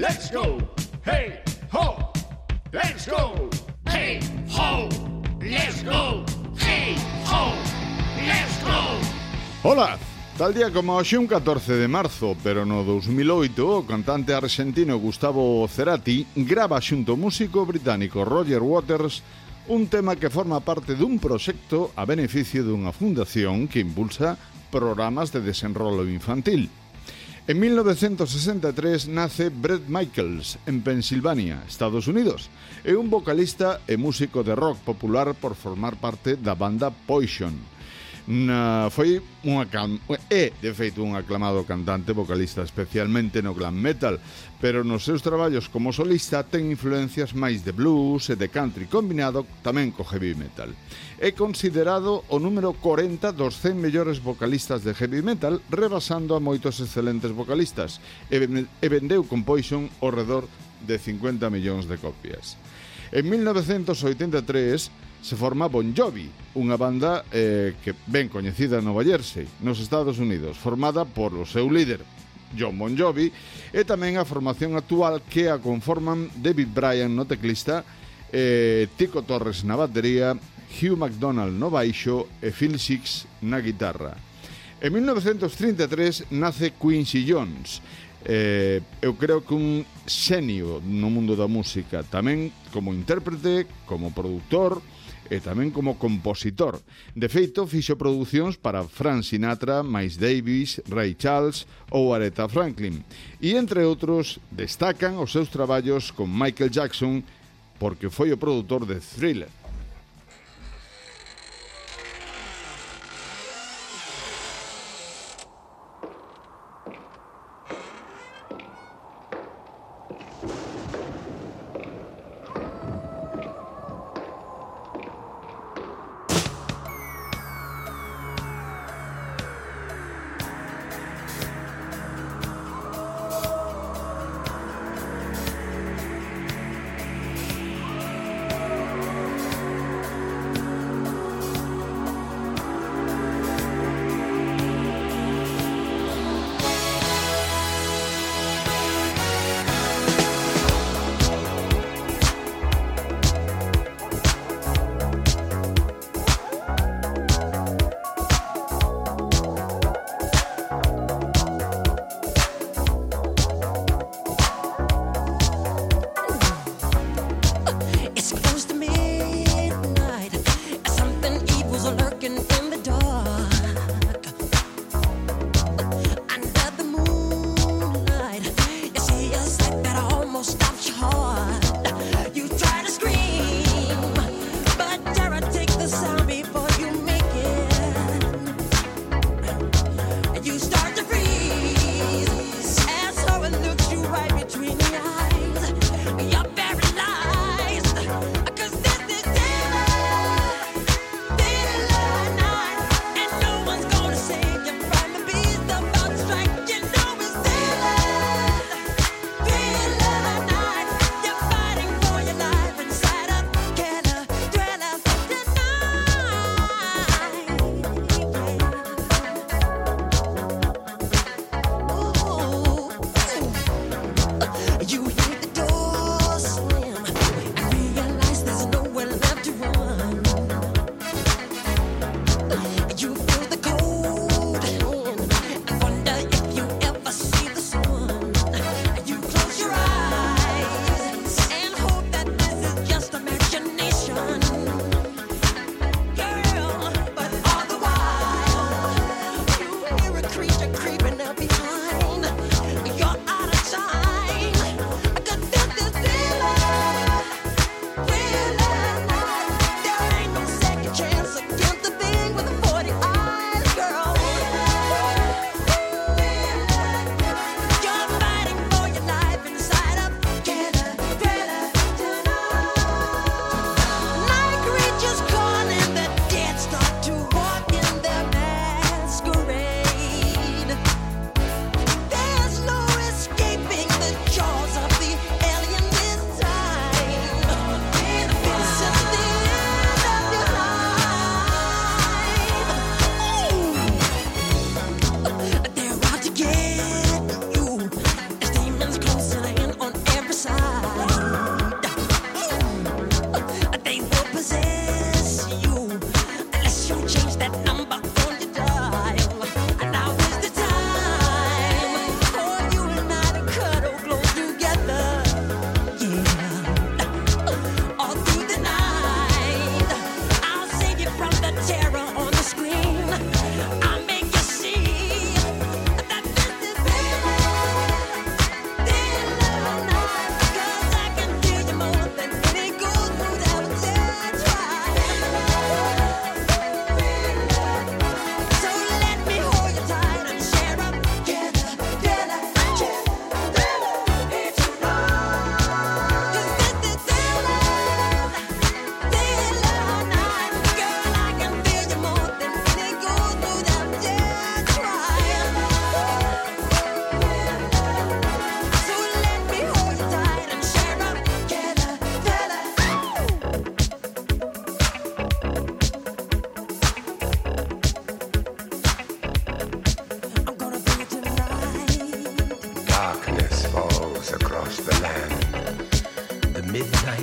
Let's go, hey ho. Let's go, hey ho. Let's go, hey ho. Let's go. Hola, Tal día como hoxe un 14 de marzo, pero no 2008, o cantante argentino Gustavo Cerati grava xunto ao músico británico Roger Waters un tema que forma parte dun proxecto a beneficio dunha fundación que impulsa programas de desenrolo infantil. En 1963 nace Brett Michaels en Pensilvania, Estados Unidos. É un vocalista e músico de rock popular por formar parte da banda Poison na, foi unha cal, é, de feito, un aclamado cantante vocalista, especialmente no glam metal, pero nos seus traballos como solista ten influencias máis de blues e de country combinado tamén co heavy metal. É considerado o número 40 dos 100 mellores vocalistas de heavy metal, rebasando a moitos excelentes vocalistas, e vendeu con Poison ao redor de 50 millóns de copias. En 1983, se forma Bon Jovi, unha banda eh, que ben coñecida en Nova Jersey, nos Estados Unidos, formada por o seu líder, John Bon Jovi, e tamén a formación actual que a conforman David Bryan no teclista, eh, Tico Torres na batería, Hugh McDonald no baixo e Phil Six na guitarra. En 1933 nace Quincy Jones, eh, eu creo que un xenio no mundo da música, tamén como intérprete, como produtor, e tamén como compositor. De feito, fixo producións para Frank Sinatra, Miles Davis, Ray Charles ou Aretha Franklin. E, entre outros, destacan os seus traballos con Michael Jackson porque foi o produtor de Thriller.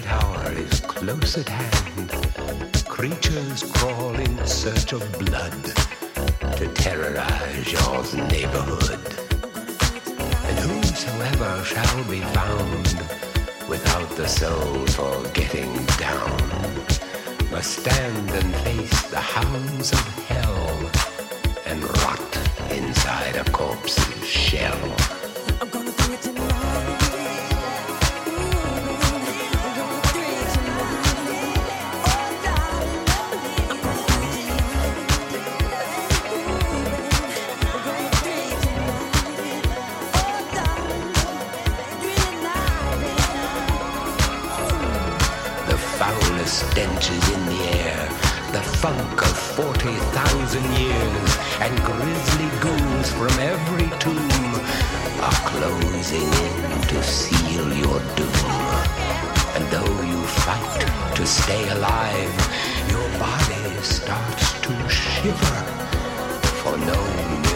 Close at hand, creatures crawl in search of blood to terrorize your neighborhood. And whosoever shall be found without the soul for getting down must stand and face the hounds of hell and rot inside a corpse's shell. The foulest stenches in the air, the funk of 40,000 years, and grisly ghouls from every tomb are closing in to seal your doom. And though you fight to stay alive, your body starts to shiver, for no